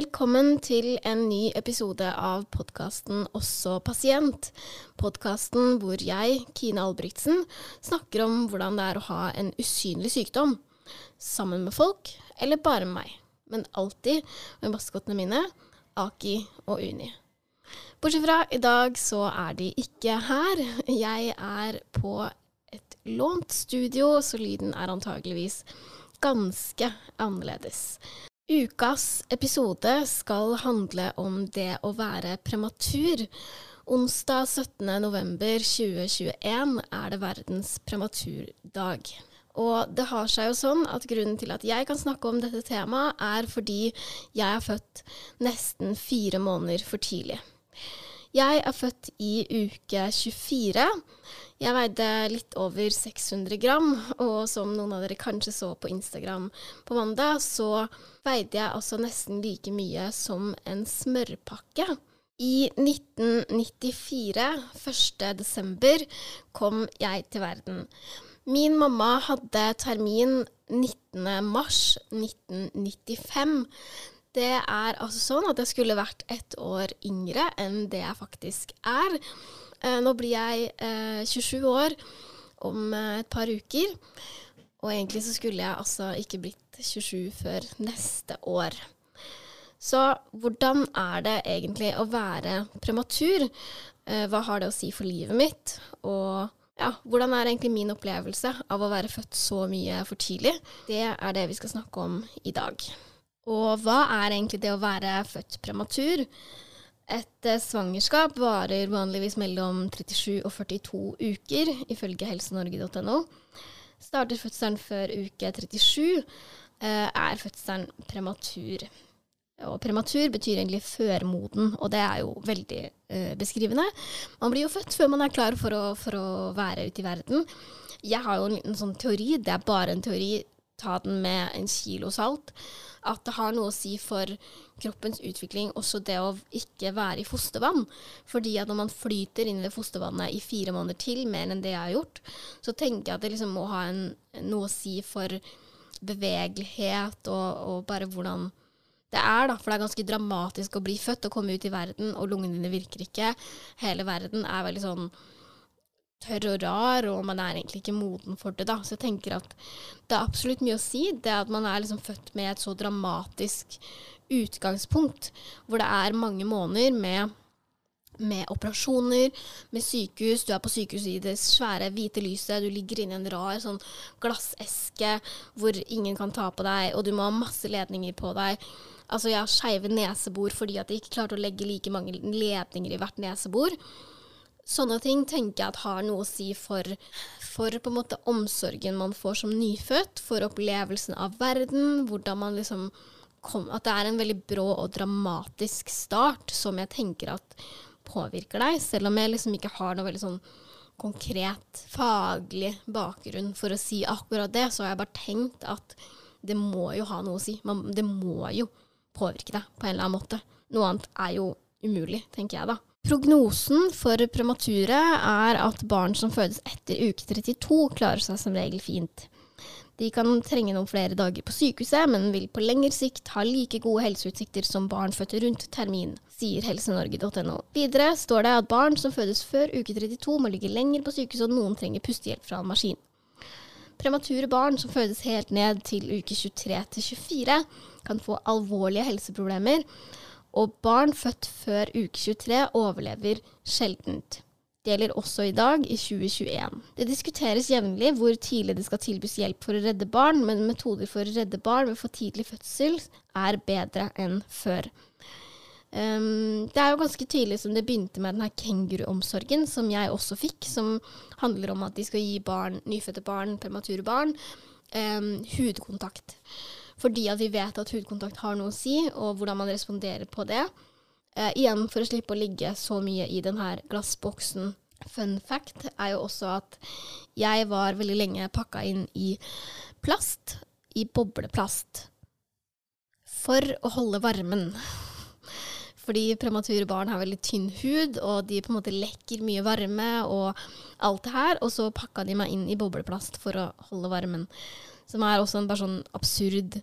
Velkommen til en ny episode av podkasten Også pasient. Podkasten hvor jeg, Kine Albrigtsen, snakker om hvordan det er å ha en usynlig sykdom. Sammen med folk, eller bare med meg. Men alltid med maskottene mine, Aki og Uni. Bortsett fra i dag så er de ikke her. Jeg er på et lånt studio, så lyden er antageligvis ganske annerledes. Ukas episode skal handle om det å være prematur. Onsdag 17.11.2021 er det verdens prematurdag. Og det har seg jo sånn at grunnen til at jeg kan snakke om dette temaet, er fordi jeg er født nesten fire måneder for tidlig. Jeg er født i uke 24. Jeg veide litt over 600 gram, og som noen av dere kanskje så på Instagram på mandag, så veide jeg altså nesten like mye som en smørpakke. I 1994, 1. desember, kom jeg til verden. Min mamma hadde termin 19. mars 1995. Det er altså sånn at jeg skulle vært ett år yngre enn det jeg faktisk er. Eh, nå blir jeg eh, 27 år om eh, et par uker. Og egentlig så skulle jeg altså ikke blitt 27 før neste år. Så hvordan er det egentlig å være prematur? Eh, hva har det å si for livet mitt? Og ja, hvordan er egentlig min opplevelse av å være født så mye for tidlig? Det er det vi skal snakke om i dag. Og hva er egentlig det å være født prematur? Et eh, svangerskap varer vanligvis mellom 37 og 42 uker, ifølge helsenorge.no. Starter fødselen før uke 37, eh, er fødselen prematur. Og prematur betyr egentlig førmoden, og det er jo veldig eh, beskrivende. Man blir jo født før man er klar for å, for å være ute i verden. Jeg har jo en liten sånn teori, det er bare en teori, ta den med en kilo salt at det har noe å si for kroppens utvikling også det å ikke være i fostervann. Fordi at når man flyter inn i fostervannet i fire måneder til, mer enn det jeg har gjort, så tenker jeg at det liksom må ha en, noe å si for bevegelighet og, og bare hvordan det er, da, for det er ganske dramatisk å bli født og komme ut i verden, og lungene dine virker ikke. Hele verden er veldig sånn tørr og rar, og man er egentlig ikke moden for det. da. Så jeg tenker at det er absolutt mye å si. Det at man er liksom født med et så dramatisk utgangspunkt, hvor det er mange måneder med, med operasjoner, med sykehus. Du er på sykehus i det svære, hvite lyset. Du ligger inni en rar sånn glasseske hvor ingen kan ta på deg, og du må ha masse ledninger på deg. Altså, jeg har skeive nesebor fordi at jeg ikke klarte å legge like mange ledninger i hvert nesebor. Sånne ting tenker jeg at har noe å si for, for på en måte omsorgen man får som nyfødt, for opplevelsen av verden, hvordan man liksom kom, At det er en veldig brå og dramatisk start som jeg tenker at påvirker deg, selv om jeg liksom ikke har noe veldig sånn konkret faglig bakgrunn for å si akkurat det, så har jeg bare tenkt at det må jo ha noe å si. Man, det må jo påvirke deg på en eller annen måte. Noe annet er jo umulig, tenker jeg da. Prognosen for premature er at barn som fødes etter uke 32, klarer seg som regel fint. De kan trenge noen flere dager på sykehuset, men vil på lengre sikt ha like gode helseutsikter som barn født rundt termin, sier helsenorge.no. Videre står det at barn som fødes før uke 32 må ligge lenger på sykehuset, og noen trenger pustehjelp fra en maskin. Premature barn som fødes helt ned til uke 23 til 24, kan få alvorlige helseproblemer, og barn født før uke 23 overlever sjeldent. Det gjelder også i dag, i 2021. Det diskuteres jevnlig hvor tidlig det skal tilbys hjelp for å redde barn, men metoder for å redde barn ved for tidlig fødsel er bedre enn før. Um, det er jo ganske tidlig som det begynte med denne kenguruomsorgen, som jeg også fikk, som handler om at de skal gi barn, nyfødte barn, premature barn, um, hudkontakt. Fordi at vi vet at hudkontakt har noe å si, og hvordan man responderer på det. Eh, igjen for å slippe å ligge så mye i denne glassboksen. Fun fact er jo også at jeg var veldig lenge pakka inn i plast, i bobleplast, for å holde varmen. Fordi premature barn har veldig tynn hud, og de på en måte lekker mye varme og alt det her. Og så pakka de meg inn i bobleplast for å holde varmen. Som er også en bare sånn absurd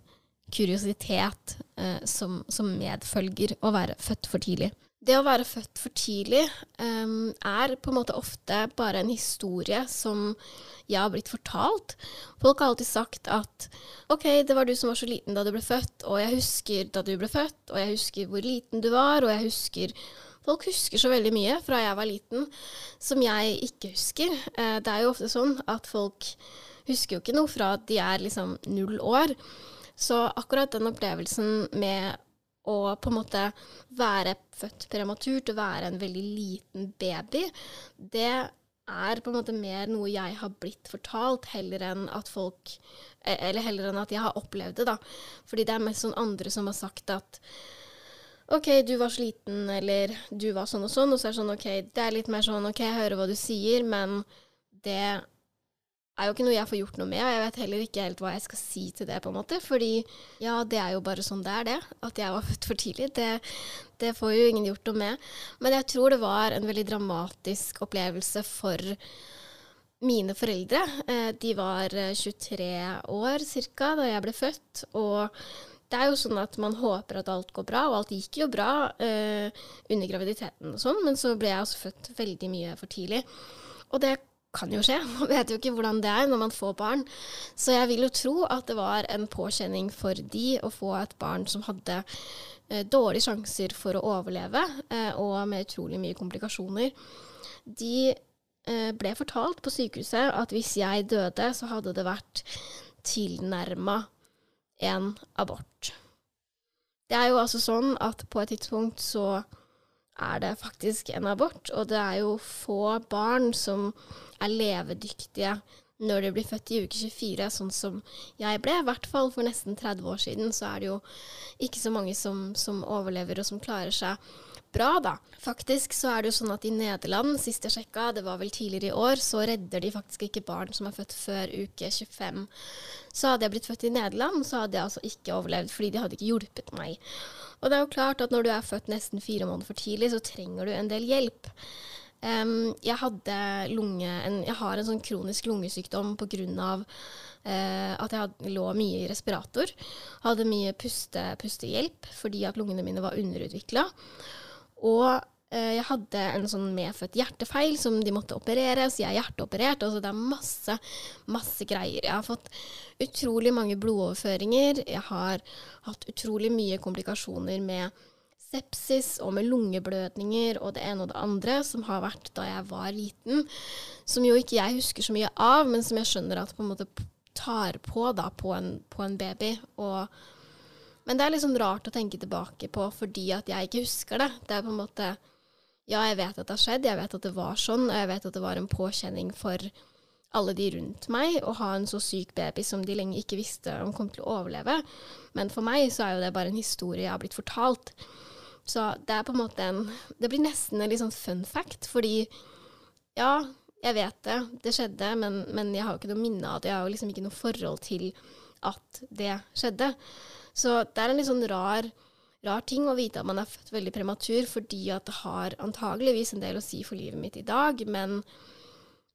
kuriositet eh, som, som, medfølger å være født for tidlig. Det å være født for tidlig eh, er på en måte ofte bare en historie som jeg har blitt fortalt. Folk har alltid sagt at OK, det var du som var så liten da du ble født, og jeg husker da du ble født, og jeg husker hvor liten du var, og jeg husker Folk husker så veldig mye fra jeg var liten som jeg ikke husker. Eh, det er jo ofte sånn at folk husker jo ikke noe fra at de er liksom null år. Så akkurat den opplevelsen med å på en måte være født prematurt og være en veldig liten baby, det er på en måte mer noe jeg har blitt fortalt, heller enn at folk e, Eller heller enn at jeg har opplevd det, da. Fordi det er mest sånn andre som har sagt at OK, du var sliten, eller du var sånn og sånn, og så er det sånn OK, det er litt mer sånn OK, jeg hører hva du sier, men det er jo ikke noe jeg får gjort noe med, og jeg vet heller ikke helt hva jeg skal si til det, på en måte. Fordi ja, det er jo bare sånn det er, det. At jeg var født for tidlig. Det, det får jo ingen gjort noe med. Men jeg tror det var en veldig dramatisk opplevelse for mine foreldre. Eh, de var 23 eh, år ca. da jeg ble født. Og det er jo sånn at man håper at alt går bra, og alt gikk jo bra eh, under graviditeten og sånn, men så ble jeg også født veldig mye for tidlig. Og det kan jo skje. Man vet jo ikke hvordan det er når man får barn. Så jeg vil jo tro at det var en påkjenning for de å få et barn som hadde eh, dårlige sjanser for å overleve, eh, og med utrolig mye komplikasjoner. De eh, ble fortalt på sykehuset at hvis jeg døde, så hadde det vært tilnærma en abort. Det er jo altså sånn at på et tidspunkt så er det faktisk en abort, og det er jo få barn som er levedyktige når de blir født i uke 24, sånn som jeg ble. I hvert fall for nesten 30 år siden så er det jo ikke så mange som, som overlever og som klarer seg bra, da. Faktisk så er det jo sånn at i Nederland, sist jeg sjekka, det var vel tidligere i år, så redder de faktisk ikke barn som er født før uke 25. Så hadde jeg blitt født i Nederland, så hadde jeg altså ikke overlevd, fordi de hadde ikke hjulpet meg. Og det er jo klart at når du er født nesten fire måneder for tidlig, så trenger du en del hjelp. Um, jeg, lunge, en, jeg har en sånn kronisk lungesykdom pga. Uh, at jeg had, lå mye i respirator. Hadde mye puste, pustehjelp fordi at lungene mine var underutvikla. Og eh, jeg hadde en sånn medfødt hjertefeil som de måtte operere, så jeg er hjerteoperert. Altså det er masse, masse greier. Jeg har fått utrolig mange blodoverføringer. Jeg har hatt utrolig mye komplikasjoner med sepsis og med lungeblødninger og det ene og det andre, som har vært da jeg var liten. Som jo ikke jeg husker så mye av, men som jeg skjønner at på en måte tar på da på en, på en baby. Og, men det er liksom rart å tenke tilbake på fordi at jeg ikke husker det. Det er på en måte Ja, jeg vet at det har skjedd, jeg vet at det var sånn, og jeg vet at det var en påkjenning for alle de rundt meg å ha en så syk baby som de lenge ikke visste om kom til å overleve. Men for meg så er jo det bare en historie jeg har blitt fortalt. Så det er på en måte en Det blir nesten en litt sånn fun fact, fordi ja, jeg vet det, det skjedde, men, men jeg har jo ikke noe minne av det. Jeg har jo liksom ikke noe forhold til at det skjedde. Så det er en litt sånn rar, rar ting å vite at man er født veldig prematur, fordi at det har antageligvis en del å si for livet mitt i dag, men,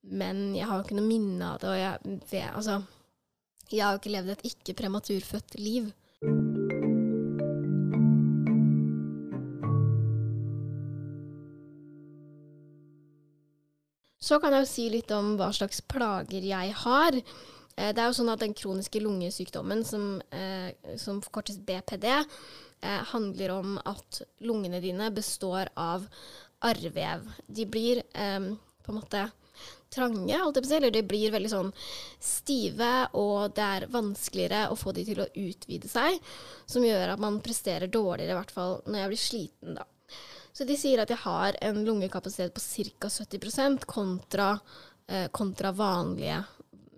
men jeg har jo ikke noe minne av det, og jeg det, Altså, jeg har jo ikke levd et ikke prematurfødt liv. Så kan jeg jo si litt om hva slags plager jeg har. Eh, det er jo sånn at Den kroniske lungesykdommen, som, eh, som forkortes BPD, eh, handler om at lungene dine består av arrvev. De blir på en måte trange, eller de blir veldig sånn stive, og det er vanskeligere å få de til å utvide seg, som gjør at man presterer dårligere, i hvert fall når jeg blir sliten, da. Så de sier at jeg har en lungekapasitet på ca. 70% kontra, eh, kontra vanlige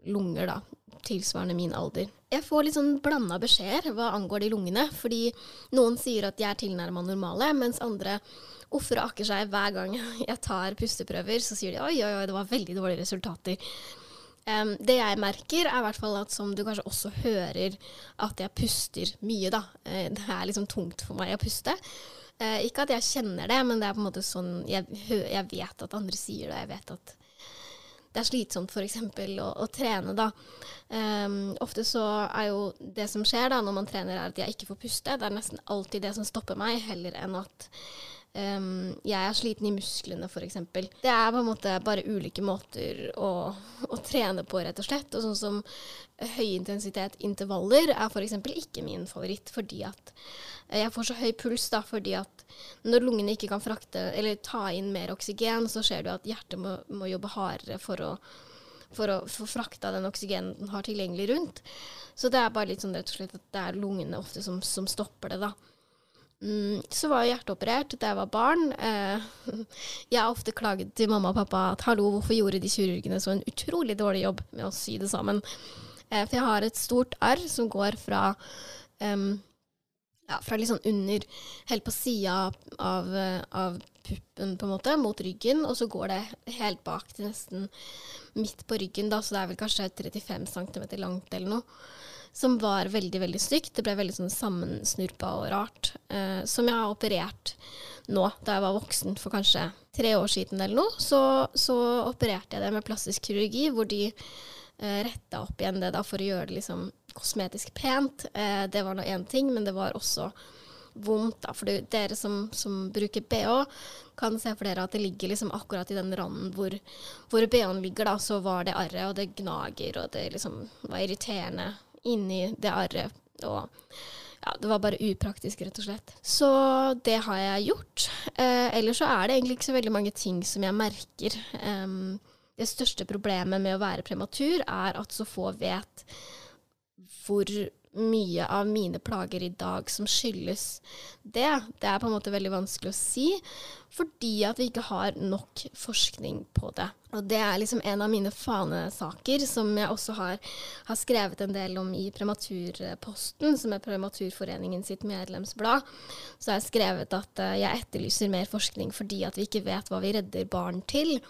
lunger, da. Tilsvarende min alder. Jeg får litt sånn blanda beskjeder hva angår de lungene. Fordi noen sier at de er tilnærma normale, mens andre offer og akker seg hver gang jeg tar pusteprøver. Så sier de oi, oi, oi, det var veldig dårlige resultater. Um, det jeg merker, er i hvert fall at som du kanskje også hører, at jeg puster mye, da. Uh, det er liksom tungt for meg å puste. Eh, ikke at jeg kjenner det, men det er på en måte sånn jeg, jeg, vet at andre sier det. Jeg vet at det er slitsomt f.eks. Å, å trene, da. Um, ofte så er jo det som skjer da når man trener, er at jeg ikke får puste. Det er nesten alltid det som stopper meg, heller enn at um, jeg er sliten i musklene, f.eks. Det er på en måte bare ulike måter å, å, trene på, rett og slett. Og sånn som høyintensitet intervaller er f.eks. ikke min favoritt, fordi at jeg får så høy puls da, fordi at når lungene ikke kan frakte eller ta inn mer oksygen, så ser du at hjertet må, må jobbe hardere for å, for å få frakta den oksygenen den har tilgjengelig rundt. Så det er bare litt sånn rett og slett at det er lungene ofte som, som stopper det, da. Mm, så var jeg hjerteoperert da jeg var barn. Eh, jeg har ofte klaget til mamma og pappa at hallo, hvorfor gjorde de kirurgene så en utrolig dårlig jobb med å sy det sammen? Eh, for jeg har et stort arr som går fra um, ja, fra litt sånn under, helt på sida av, av, puppen, på en måte, mot ryggen, og så går det helt bak til nesten midt på ryggen, da, så det er vel kanskje 35 cm langt eller noe. Som var veldig, veldig stygt. Det ble veldig sånn sammensnurpa og rart. Eh, som jeg har operert nå, da jeg var voksen for kanskje tre år siden eller noe. Så, så opererte jeg det med plastisk kirurgi, hvor de eh, retta opp igjen det da for å gjøre det liksom kosmetisk pent. Eh, det var nå én ting, men det var også vondt. da, For dere som, som bruker bh, kan se for dere at det ligger liksom akkurat i den randen hvor, hvor bh-en ligger, da, så var det arret, og det gnager, og det liksom var irriterende inni det arret. og ja, det var bare upraktisk, rett og slett. Så det har jeg gjort. Eh, ellers så er det egentlig ikke så veldig mange ting som jeg merker. Eh, det største problemet med å være prematur er at så få vet hvor mye av mine plager i dag som skyldes det. Det er på en måte veldig vanskelig å si, fordi at vi ikke har nok forskning på det. Og det er liksom en av mine fanesaker, som jeg også har, har skrevet en del om i Prematurposten, som er Prematurforeningen sitt medlemsblad. Så har jeg skrevet at uh, jeg etterlyser mer forskning fordi at vi ikke vet hva vi redder barn til.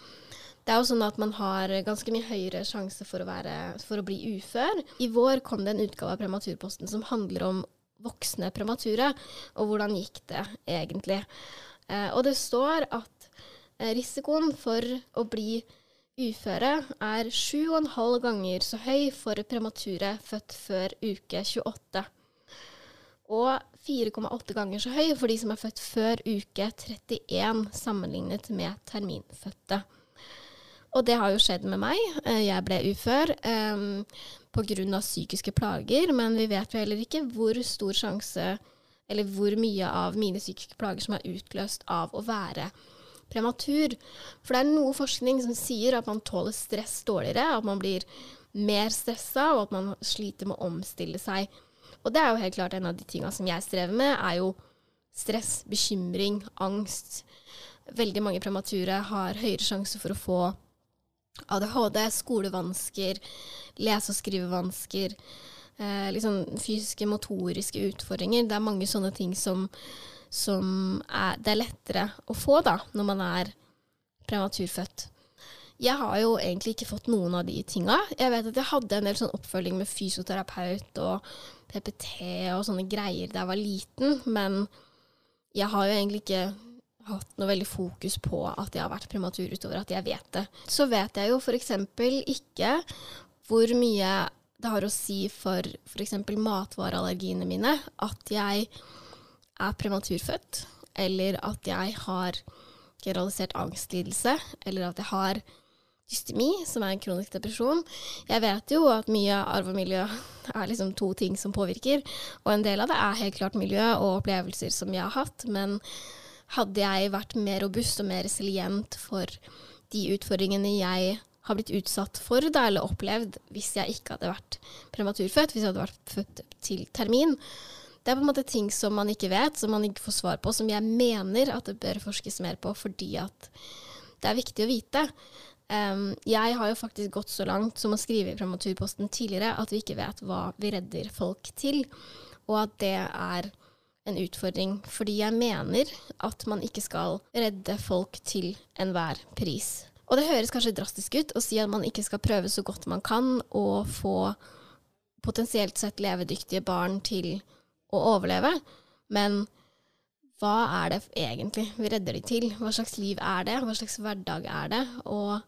Det er jo sånn at man har ganske mye høyere sjanse for å, være, for å bli ufør. I vår kom det en utgave av Prematurposten som handler om voksne premature, og hvordan gikk det egentlig. Eh, og det står at eh, risikoen for å bli uføre er 7,5 ganger så høy for premature født før uke 28. Og 4,8 ganger så høy for de som er født før uke 31 sammenlignet med terminfødte. Og det har jo skjedd med meg. Eh, jeg ble ufør um, pga. psykiske plager, men vi vet jo heller ikke hvor stor sjanse eller hvor mye av mine psykiske plager som er utløst av å være prematur. For det er noe forskning som sier at man tåler stress dårligere, at man blir mer stressa, og at man sliter med å omstille seg. Og det er jo helt klart en av de tinga som jeg strever med, er jo stress, bekymring, angst. Veldig mange premature har høyere sjanse for å få ADHD, skolevansker, lese- og skrivevansker, eh, liksom fysiske, motoriske utfordringer. Det er mange sånne ting som, som er, det er lettere å få da, når man er prematurfødt. Jeg har jo egentlig ikke fått noen av de tinga. Jeg vet at jeg hadde en del sånn oppfølging med fysioterapeut og PPT og sånne greier da jeg var liten, men jeg har jo egentlig ikke hatt noe veldig fokus på at jeg har vært prematur utover at jeg vet det. Så vet jeg jo f.eks. ikke hvor mye det har å si for f.eks. matvareallergiene mine at jeg er prematurfødt, eller at jeg har generalisert angstlidelse, eller at jeg har dystemi, som er en kronisk depresjon. Jeg vet jo at mye arv og miljø er liksom to ting som påvirker, og en del av det er helt klart miljø og opplevelser som jeg har hatt, men hadde jeg vært mer robust og mer resilient for de utfordringene jeg har blitt utsatt for da, eller opplevd hvis jeg ikke hadde vært prematurfødt, hvis jeg hadde vært født til termin. Det er på en måte ting som man ikke vet, som man ikke får svar på, som jeg mener at det bør forskes mer på fordi at det er viktig å vite. Um, jeg har jo faktisk gått så langt som å skrive i Prematurposten tidligere at vi ikke vet hva vi redder folk til, og at det er en utfordring, fordi jeg mener at man ikke skal redde folk til enhver pris. Og det høres kanskje drastisk ut å si at man ikke skal prøve så godt man kan å få potensielt sett levedyktige barn til å overleve, men hva er det egentlig vi redder de til? Hva slags liv er det? Hva slags hverdag er det? Og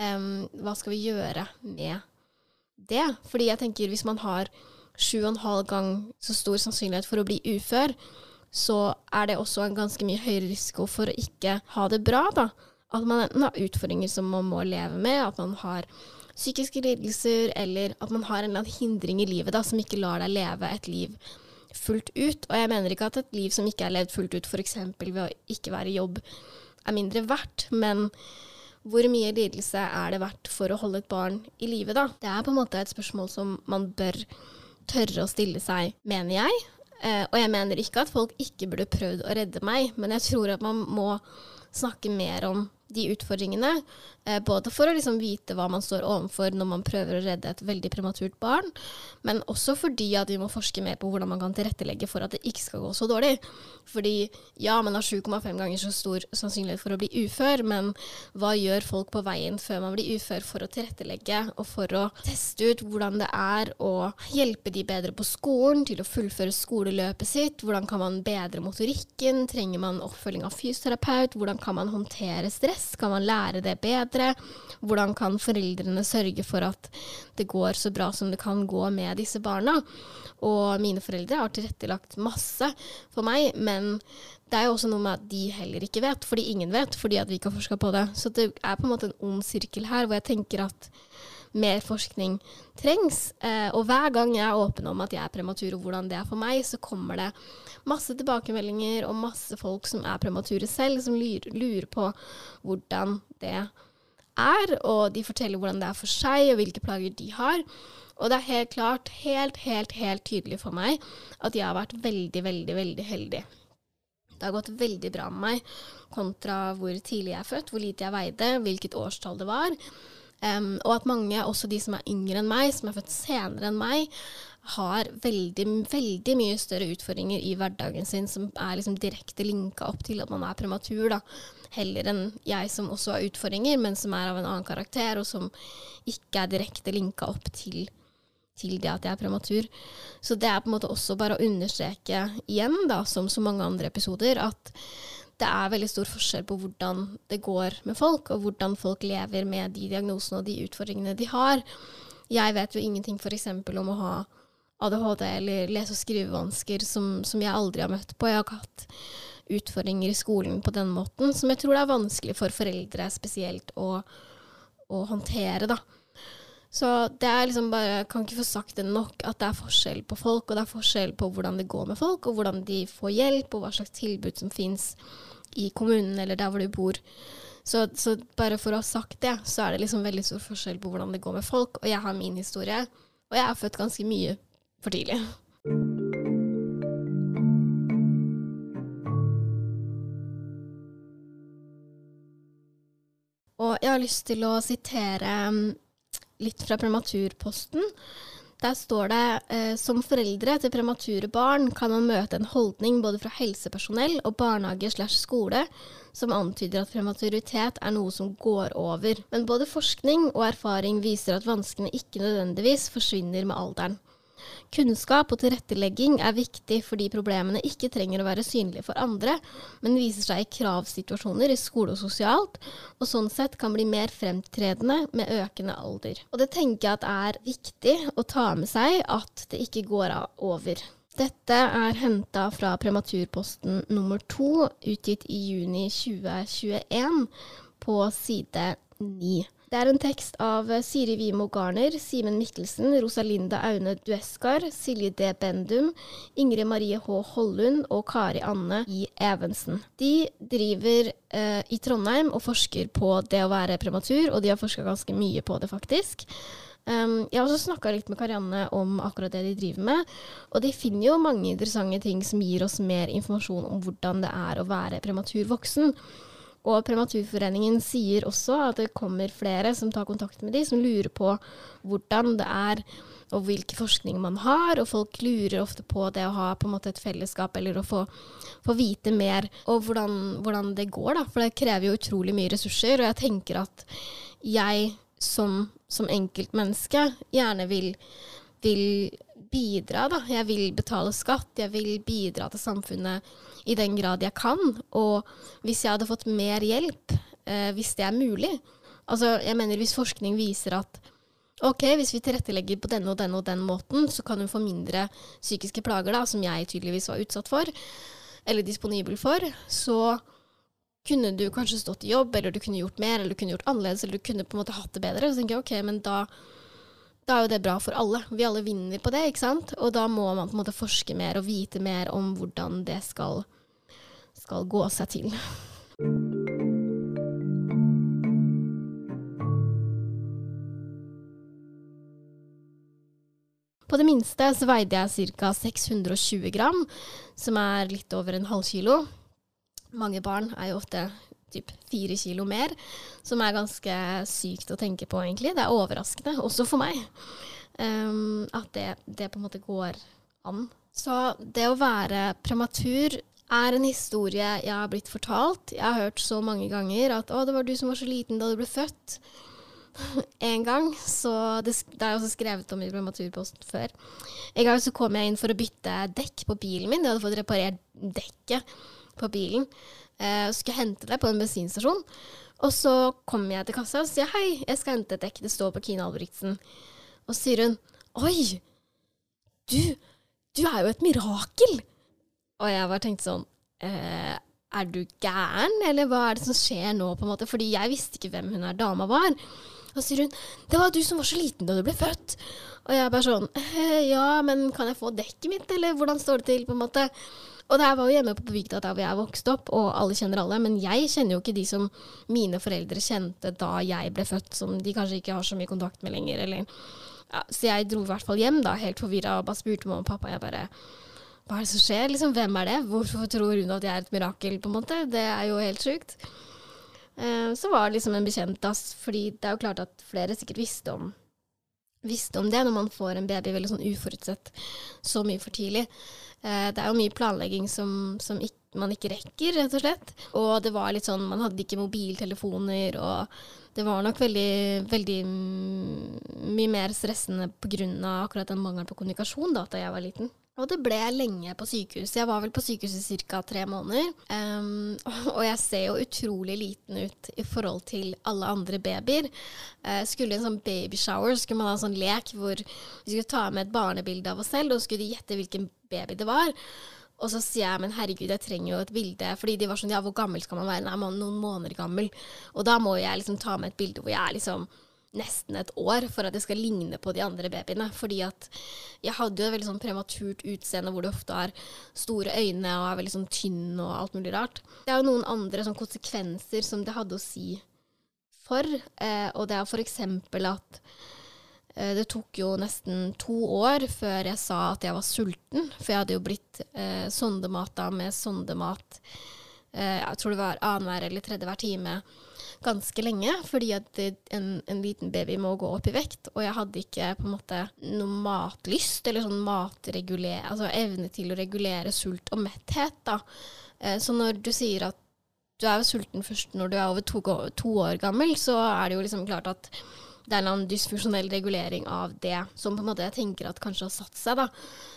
Um, hva skal vi gjøre med det? Fordi jeg tenker hvis man har sju og en halv gang så stor sannsynlighet for å bli ufør, så er det også en ganske mye høyere risiko for å ikke ha det bra, da. At man enten har utfordringer som man må leve med, at man har psykiske lidelser, eller at man har en eller annen hindring i livet da, som ikke lar deg leve et liv fullt ut. Og jeg mener ikke at et liv som ikke er levd fullt ut, f.eks. ved å ikke være i jobb, er mindre verdt, men hvor mye lidelse er det verdt for å holde et barn i live, da? Det er på en måte et spørsmål som man bør tørre å stille seg, mener jeg. Eh, og jeg mener ikke at folk ikke burde prøvd å redde meg, men jeg tror at man må snakke mer om de utfordringene. Eh, både for å liksom vite hva man står overfor når man prøver å redde et veldig prematurt barn, men også fordi at vi må forske mer på hvordan man kan tilrettelegge for at det ikke skal gå så dårlig. Fordi ja, man har 7,5 ganger så stor sannsynlighet for å bli ufør, men hva gjør folk på veien før man blir ufør for å tilrettelegge og for å teste ut hvordan det er å hjelpe de bedre på skolen til å fullføre skoleløpet sitt? Hvordan kan man bedre motorikken? Trenger man oppfølging av fysioterapeut? Hvordan kan man håndtere stress? Kan man lære det bedre? Hvordan kan foreldrene sørge for at det går så bra som det kan gå med disse barna? Og mine foreldre har tilrettelagt masse for meg, men det er jo også noe med at de heller ikke vet, fordi ingen vet, fordi at vi ikke har forska på det. Så det er på en måte en ond sirkel her, hvor jeg tenker at mer forskning trengs. Eh, og hver gang jeg er åpen om at jeg er prematur og hvordan det er for meg, så kommer det masse tilbakemeldinger og masse folk som er premature selv, som lurer på hvordan det er, og de forteller hvordan det er for seg, og hvilke plager de har. Og det er helt klart, helt, helt, helt tydelig for meg at jeg har vært veldig, veldig, veldig heldig. Det har gått veldig bra med meg kontra hvor tidlig jeg er født, hvor lite jeg veide, hvilket årstall det var. Um, og at mange, også de som er yngre enn meg, som er født senere enn meg, har veldig, veldig mye større utfordringer i hverdagen sin som er liksom direkte linka opp til at man er prematur, da. Heller enn jeg som også har utfordringer, men som er av en annen karakter, og som ikke er direkte linka opp til, til det at jeg er prematur. Så det er på en måte også bare å understreke igjen, da, som så mange andre episoder, at det er veldig stor forskjell på hvordan det går med folk, og hvordan folk lever med de diagnosene og de utfordringene de har. Jeg vet jo ingenting f.eks. om å ha ADHD eller lese- og skrivevansker som, som, jeg aldri har møtt på. Jeg har ikke hatt utfordringer i skolen på den måten, som jeg tror det er vanskelig for foreldre spesielt å, å håndtere, da. Så det er liksom bare Jeg kan ikke få sagt det nok at det er forskjell på folk, og det er forskjell på hvordan det går med folk, og hvordan de får hjelp, og hva slags tilbud som fins i kommunen eller der hvor du bor. Så, så, bare for å ha sagt det, så er det liksom veldig stor forskjell på hvordan det går med folk. Og jeg har min historie, og jeg er født ganske mye for tidlig. Og jeg har lyst til å sitere mm, litt fra Prematurposten. Der står det eh, som foreldre til premature barn kan man møte en holdning både fra helsepersonell og barnehage slash skole som antyder at prematuritet er noe som går over. Men både forskning og erfaring viser at vanskene ikke nødvendigvis forsvinner med alderen. Kunnskap og tilrettelegging er viktig fordi problemene ikke trenger å være synlige for andre, men viser seg i kravsituasjoner i skole og sosialt, og sånn sett kan bli mer fremtredende med økende alder. Og det tenker jeg at er viktig å ta med seg at det ikke går over. Dette er henta fra Prematurposten nummer to, utgitt i juni 2021, på side 9. Det er en tekst av Siri Wimo Garner, Simen Mikkelsen, Rosalinda Aune Dueskar, Silje D. Bendum, Ingrid Marie H. Hollund og Kari Anne I. Evensen. De driver eh, i Trondheim og forsker på det å være prematur, og de har forska ganske mye på det, faktisk. Um, jeg har også snakka litt med Karianne om akkurat det de driver med. Og de finner jo mange interessante ting som gir oss mer informasjon om hvordan det er å være prematur voksen. Og Prematurforeningen sier også at det kommer flere som tar kontakt med de, som lurer på hvordan det er og hvilken forskning man har, og folk lurer ofte på det å ha på en måte et fellesskap eller å få, få vite mer og hvordan, hvordan, det går, da. For det krever jo utrolig mye ressurser, og jeg tenker at jeg som, som enkeltmenneske gjerne vil, vil bidra, da. Jeg vil betale skatt, jeg vil bidra til samfunnet i den grad jeg kan. Og hvis jeg hadde fått mer hjelp, eh, hvis det er mulig, Altså, jeg mener hvis forskning viser at ok, hvis vi tilrettelegger på denne og denne og den måten, så kan hun få mindre psykiske plager, da, som jeg tydeligvis var utsatt for, eller disponibel for, så kunne du kanskje stått i jobb, eller du kunne gjort mer, eller du kunne gjort annerledes, eller du kunne på en måte hatt det bedre. Så tenker jeg ok, men da, da er jo det bra for alle. Vi alle vinner på det, ikke sant? Og da må man på en måte forske mer og vite mer om hvordan det skal, skal gå seg til. På det minste så veide jeg ca. 620 gram, som er litt over en halv kilo. Mange barn er jo ofte typ fire kilo mer, som er ganske sykt å tenke på, egentlig. Det er overraskende, også for meg, um, at det, det, på en måte går an. Så det å være prematur er en historie jeg har blitt fortalt. Jeg har hørt så mange ganger at 'å, det var du som var så liten da du ble født' en gang. Så det, det er også skrevet om i Prematurposten før. En gang så kom jeg inn for å bytte dekk på bilen min. Jeg hadde fått reparert dekket på bilen. Eh, og skulle hente det på en bensinstasjon. Og så kommer jeg til kassa og sier hei, jeg skal hente et dekk. Det står på Kine Albrigtsen. Og så sier hun oi, du, du er jo et mirakel. Og jeg bare tenkte sånn eh, er du gæren, eller hva er det som skjer nå, på en måte? Fordi jeg visste ikke hvem hun her dama var. Og så sier hun 'Det var du som var så liten da du ble født'. Og jeg bare sånn «Eh, 'Ja, men kan jeg få dekket mitt, eller hvordan står det til?' på en måte. Og det var jo hjemme på bygda da jeg vokste opp, og alle kjenner alle. Men jeg kjenner jo ikke de som mine foreldre kjente da jeg ble født, som de kanskje ikke har så mye kontakt med lenger. Eller, ja, så jeg dro i hvert fall hjem da, helt forvirra, og bare spurte mamma og pappa. Jeg bare hva er det som skjer? Liksom, hvem er det? Hvorfor tror hun at jeg er et mirakel? på en måte? Det er jo helt sjukt. Eh, så var det liksom en bekjent, da, fordi det er jo klart at flere sikkert visste om, visste om det når man får en baby veldig sånn uforutsett så mye for tidlig. Eh, det er jo mye planlegging som, som ikke, man ikke rekker, rett og slett. Og det var litt sånn, man hadde ikke mobiltelefoner, og det var nok veldig, veldig mye mer stressende pga. akkurat den mangelen på kommunikasjon da da jeg var liten. Og det ble lenge på sykehus. Jeg var vel på sykehuset i ca. tre måneder. Um, og jeg ser jo utrolig liten ut i forhold til alle andre babyer. Uh, skulle en sånn babyshower, skulle man ha en sånn lek hvor vi skulle ta med et barnebilde av oss selv, og skulle gjette hvilken baby det var. Og så sier jeg men herregud, jeg trenger jo et bilde. Fordi de var sånn ja, hvor gammel skal man være? Nei, man er noen måneder gammel. Og da må jeg liksom ta med et bilde hvor jeg er liksom nesten et år for at jeg skal ligne på de andre babyene. Fordi at jeg hadde jo et veldig sånn prematurt utseende hvor du ofte har store øyne og er veldig sånn tynn og alt mulig rart. Det er jo noen andre sånn konsekvenser som det hadde å si for, eh, og det er eksempel at eh, det tok jo nesten to år før jeg sa at jeg var sulten, for jeg hadde jo blitt eh, sondemata med sondemat. Eh, jeg tror det var annenhver eller tredje hver time ganske lenge, fordi at en, en, liten baby må gå opp i vekt. Og jeg hadde ikke på en måte noe matlyst, eller sånn matregulere, altså evne til å regulere sult og metthet. da. Eh, så når du sier at du er sulten først når du er over to, to år gammel, så er det jo liksom klart at det er en dysfunksjonell regulering av det som på en måte jeg tenker at kanskje har satt seg. da,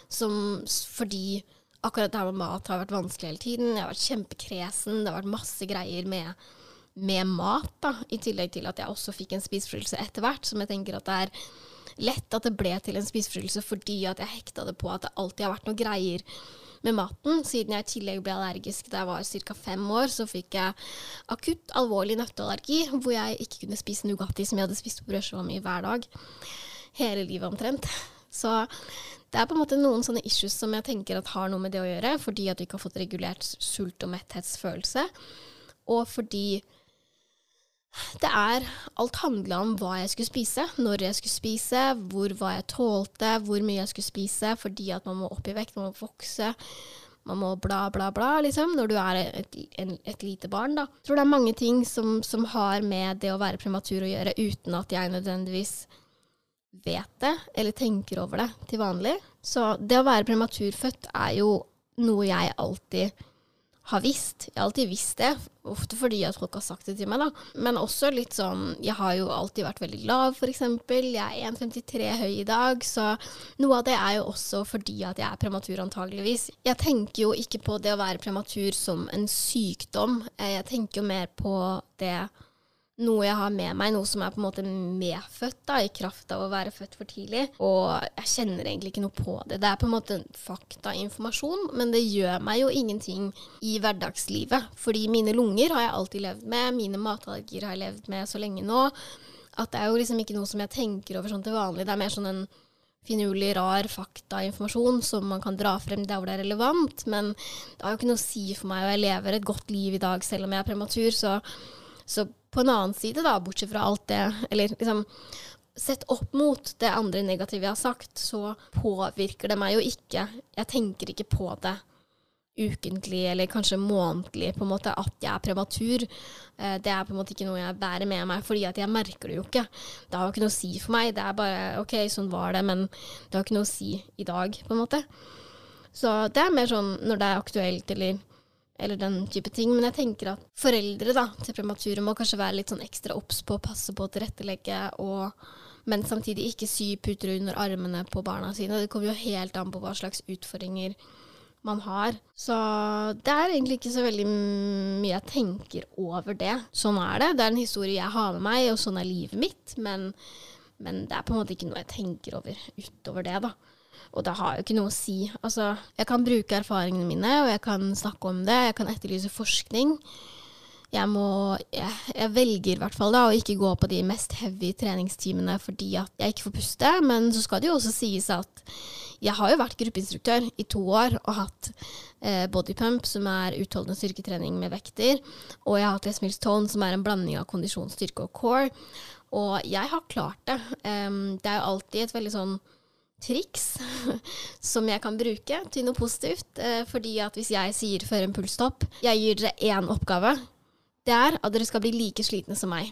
som Fordi akkurat det her med mat har vært vanskelig hele tiden. Jeg har vært kjempekresen. Det har vært masse greier med med mat, da, i tillegg til at jeg også fikk en spiseforstyrrelse etter hvert, som jeg tenker at det er lett at det ble til en spiseforstyrrelse fordi at jeg hekta det på at det alltid har vært noe greier med maten. Siden jeg i tillegg ble allergisk da jeg var ca. fem år, så fikk jeg akutt alvorlig nøtteallergi, hvor jeg ikke kunne spise Nugatti som jeg hadde spist på brødskiva mi hver dag. Hele livet omtrent. Så det er på en måte noen sånne issues som jeg tenker at har noe med det å gjøre, fordi at du ikke har fått regulert sult- og metthetsfølelse, og fordi det er Alt handla om hva jeg skulle spise, når jeg skulle spise, hvor hva jeg tålte, hvor mye jeg skulle spise, fordi at man må opp i vekt, man må vokse. Man må bla, bla, bla, liksom, når du er et, en, et lite barn, da. Jeg tror det er mange ting som, som, har med det å være prematur å gjøre, uten at jeg nødvendigvis vet det, eller tenker over det til vanlig. Så det å være prematurfødt er jo noe jeg alltid har visst. Jeg har alltid visst det, ofte fordi at folk har sagt det til meg, da. Men også litt sånn Jeg har jo alltid vært veldig lav, f.eks. Jeg er 1,53 høy i dag, så noe av det er jo også fordi at jeg er prematur, antageligvis. Jeg tenker jo ikke på det å være prematur som en sykdom. Eh, jeg tenker jo mer på det noe jeg har med meg, noe som er på en måte medfødt da, i kraft av å være født for tidlig. Og jeg kjenner egentlig ikke noe på det. Det er på en måte faktainformasjon, men det gjør meg jo ingenting i hverdagslivet. Fordi mine lunger har jeg alltid levd med, mine matallergier har jeg levd med så lenge nå. At det er jo liksom ikke noe som jeg tenker over sånn til vanlig. Det er mer sånn en finurlig, rar faktainformasjon som man kan dra frem der hvor det er relevant. Men det har jo ikke noe å si for meg, og jeg lever et godt liv i dag selv om jeg er prematur. så så på en annen side, da, bortsett fra alt det Eller liksom Sett opp mot det andre negative jeg har sagt, så påvirker det meg jo ikke. Jeg tenker ikke på det ukentlig eller kanskje månedlig, på en måte, at jeg er prematur. Eh, det er på en måte ikke noe jeg bærer med meg, fordi at jeg merker det jo ikke. Det har jo ikke noe å si for meg. Det er bare OK, sånn var det, men det har ikke noe å si i dag, på en måte. Så det er mer sånn når det er aktuelt, eller eller den type ting. Men jeg tenker at foreldre da, til premature må kanskje være litt sånn ekstra obs på å passe på å tilrettelegge, og, men samtidig ikke sy puter under armene på barna sine. Det kommer jo helt an på hva slags utfordringer man har. Så det er egentlig ikke så veldig mye jeg tenker over det. Sånn er det. Det er en historie jeg har med meg, og sånn er livet mitt. Men, men det er på en måte ikke noe jeg tenker over utover det, da. Og det har jo ikke noe å si. Altså, jeg kan bruke erfaringene mine, og jeg kan snakke om det. Jeg kan etterlyse forskning. Jeg, må, jeg, jeg velger i hvert fall da å ikke gå på de mest heavy treningstimene fordi at jeg ikke får puste. Men så skal det jo også sies at jeg har jo vært gruppeinstruktør i to år og hatt eh, bodypump, som er utholdende styrketrening med vekter. Og jeg har hatt Les Mills Tone, som er en blanding av kondisjon, styrke og core. Og jeg har klart det. Um, det er jo alltid et veldig sånn triks som jeg kan bruke til noe positivt. Eh, fordi at hvis jeg sier før en pulstopp Jeg gir dere én oppgave. Det er at dere skal bli like slitne som meg.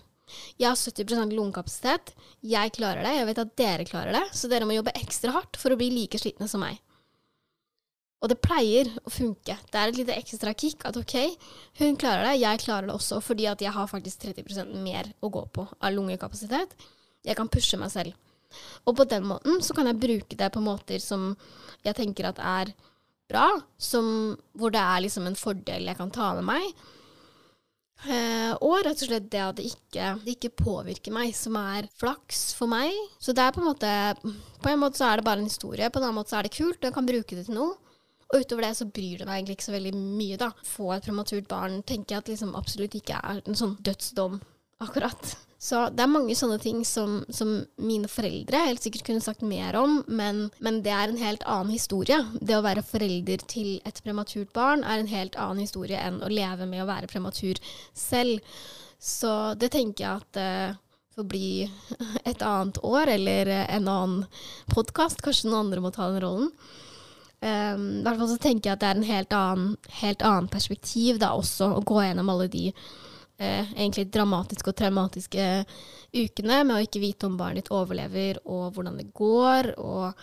Jeg har 70% lungekapasitet. Jeg klarer det. Jeg vet at dere klarer det. Så dere må jobbe ekstra hardt for å bli like slitne som meg. Og det pleier å funke. Det er et lite ekstra kick at ok, hun klarer det, jeg klarer det også, fordi at jeg har faktisk 30% mer å gå på av lungekapasitet. Jeg kan pushe meg selv. Og på den måten så kan jeg bruke det på måter som jeg tenker at er bra, som, hvor det er liksom en fordel jeg kan ta med meg. Eh, og rett og slett det at det ikke, det ikke, påvirker meg, som er flaks for meg. Så det er på en måte På en måte så er det bare en historie, på en annen måte så er det kult, og jeg kan bruke det til noe. Og utover det så bryr det meg egentlig ikke så veldig mye, da. Få et prematurt barn tenker jeg at liksom absolutt ikke er en sånn dødsdom, akkurat. Så det er mange sånne ting som, som, mine foreldre helt sikkert kunne sagt mer om, men, men, det er en helt annen historie. Det å være forelder til et prematurt barn er en helt annen historie enn å leve med å være prematur selv. Så det tenker jeg at uh, får bli et annet år, eller en annen podkast. Kanskje noen andre må ta den rollen. Um, I hvert fall så tenker jeg at det er en helt annen, helt annen perspektiv da også, å gå gjennom alle de eh, egentlig dramatiske og traumatiske ukene med å ikke vite om barnet ditt overlever, og hvordan det går, og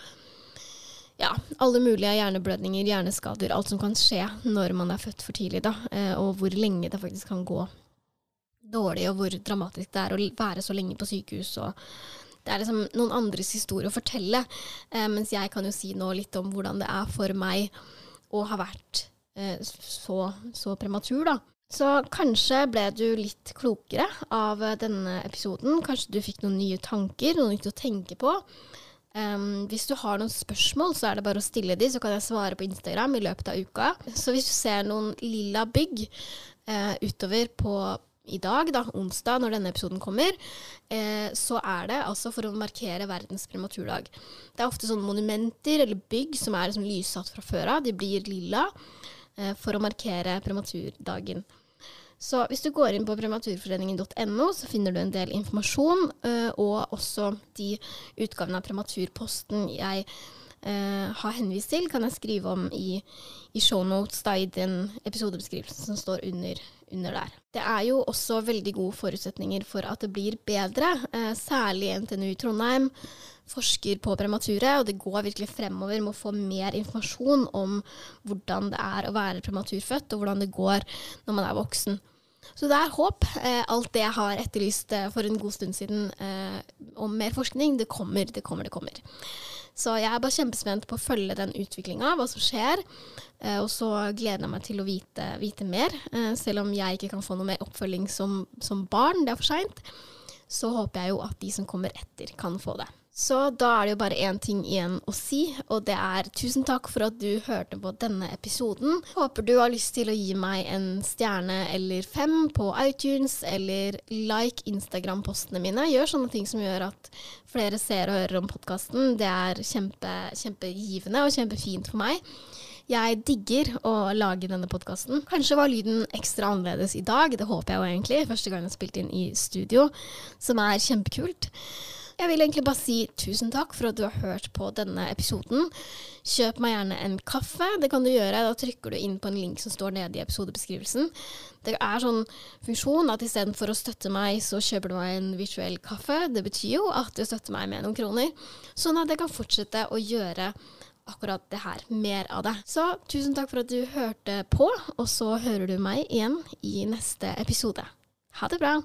ja, alle mulige hjerneblødninger, hjerneskader, alt som kan skje når man er født for tidlig, da, eh, og hvor lenge det faktisk kan gå dårlig, og hvor dramatisk det er å være så lenge på sykehus. og det er liksom noen andres historie å fortelle, eh, mens jeg kan jo si nå litt om hvordan det er for meg å ha vært eh, så, så, prematur, da. Så kanskje ble du litt klokere av denne episoden. Kanskje du fikk noen nye tanker, noe nytt å tenke på. Um, hvis du har noen spørsmål, så er det bare å stille de, så kan jeg svare på Instagram i løpet av uka. Så hvis du ser noen lilla bygg uh, utover på i dag, da, onsdag, når denne episoden kommer, eh, så er det altså for å markere verdens prematurdag. Det er ofte sånne monumenter eller bygg som er liksom lyssatt fra før av. De blir lilla eh, for å markere prematurdagen. Så hvis du går inn på prematurforeningen.no, så finner du en del informasjon, uh, og også de utgavene av Prematurposten jeg uh, har henvist til, kan jeg skrive om i, i shownotes i den episodebeskrivelsen som står under, under, der. Det er jo også veldig gode forutsetninger for at det blir bedre, uh, særlig NTNU Trondheim forsker på premature, og det går virkelig fremover med å få mer informasjon om hvordan det er å være prematurfødt, og hvordan det går når man er voksen. Så det er håp. Eh, alt det jeg har etterlyst eh, for en god stund siden eh, om mer forskning, det kommer, det kommer, det kommer. Så jeg er bare kjempespent på å følge den utviklinga, hva som skjer. Eh, og så gleder jeg meg til å vite, vite mer. Eh, selv om jeg ikke kan få noe mer oppfølging som, som barn, det er for seint, så håper jeg jo at de som kommer etter, kan få det. Så da er det jo bare én ting igjen å si, og det er tusen takk for at du hørte på denne episoden. Håper du har lyst til å gi meg en stjerne eller fem på iTunes, eller like Instagram-postene mine. Gjør sånne ting som gjør at flere ser og hører om podkasten. Det er kjempe, kjempegivende og kjempefint for meg. Jeg digger å lage denne podkasten. Kanskje var lyden ekstra annerledes i dag, det håper jeg jo egentlig. Første gang jeg har spilt inn i studio, som er kjempekult. Jeg vil egentlig bare si tusen takk for at du har hørt på denne episoden. Kjøp meg gjerne en kaffe. Det kan du gjøre. Da trykker du inn på en link som står nede i episodebeskrivelsen. Det er sånn funksjon at istedenfor å støtte meg, så kjøper du meg en virtuell kaffe. Det betyr jo at du støtter meg med noen kroner, sånn at jeg kan fortsette å gjøre akkurat det her. Mer av det. Så tusen takk for at du hørte på, og så hører du meg igjen i neste episode. Ha det bra!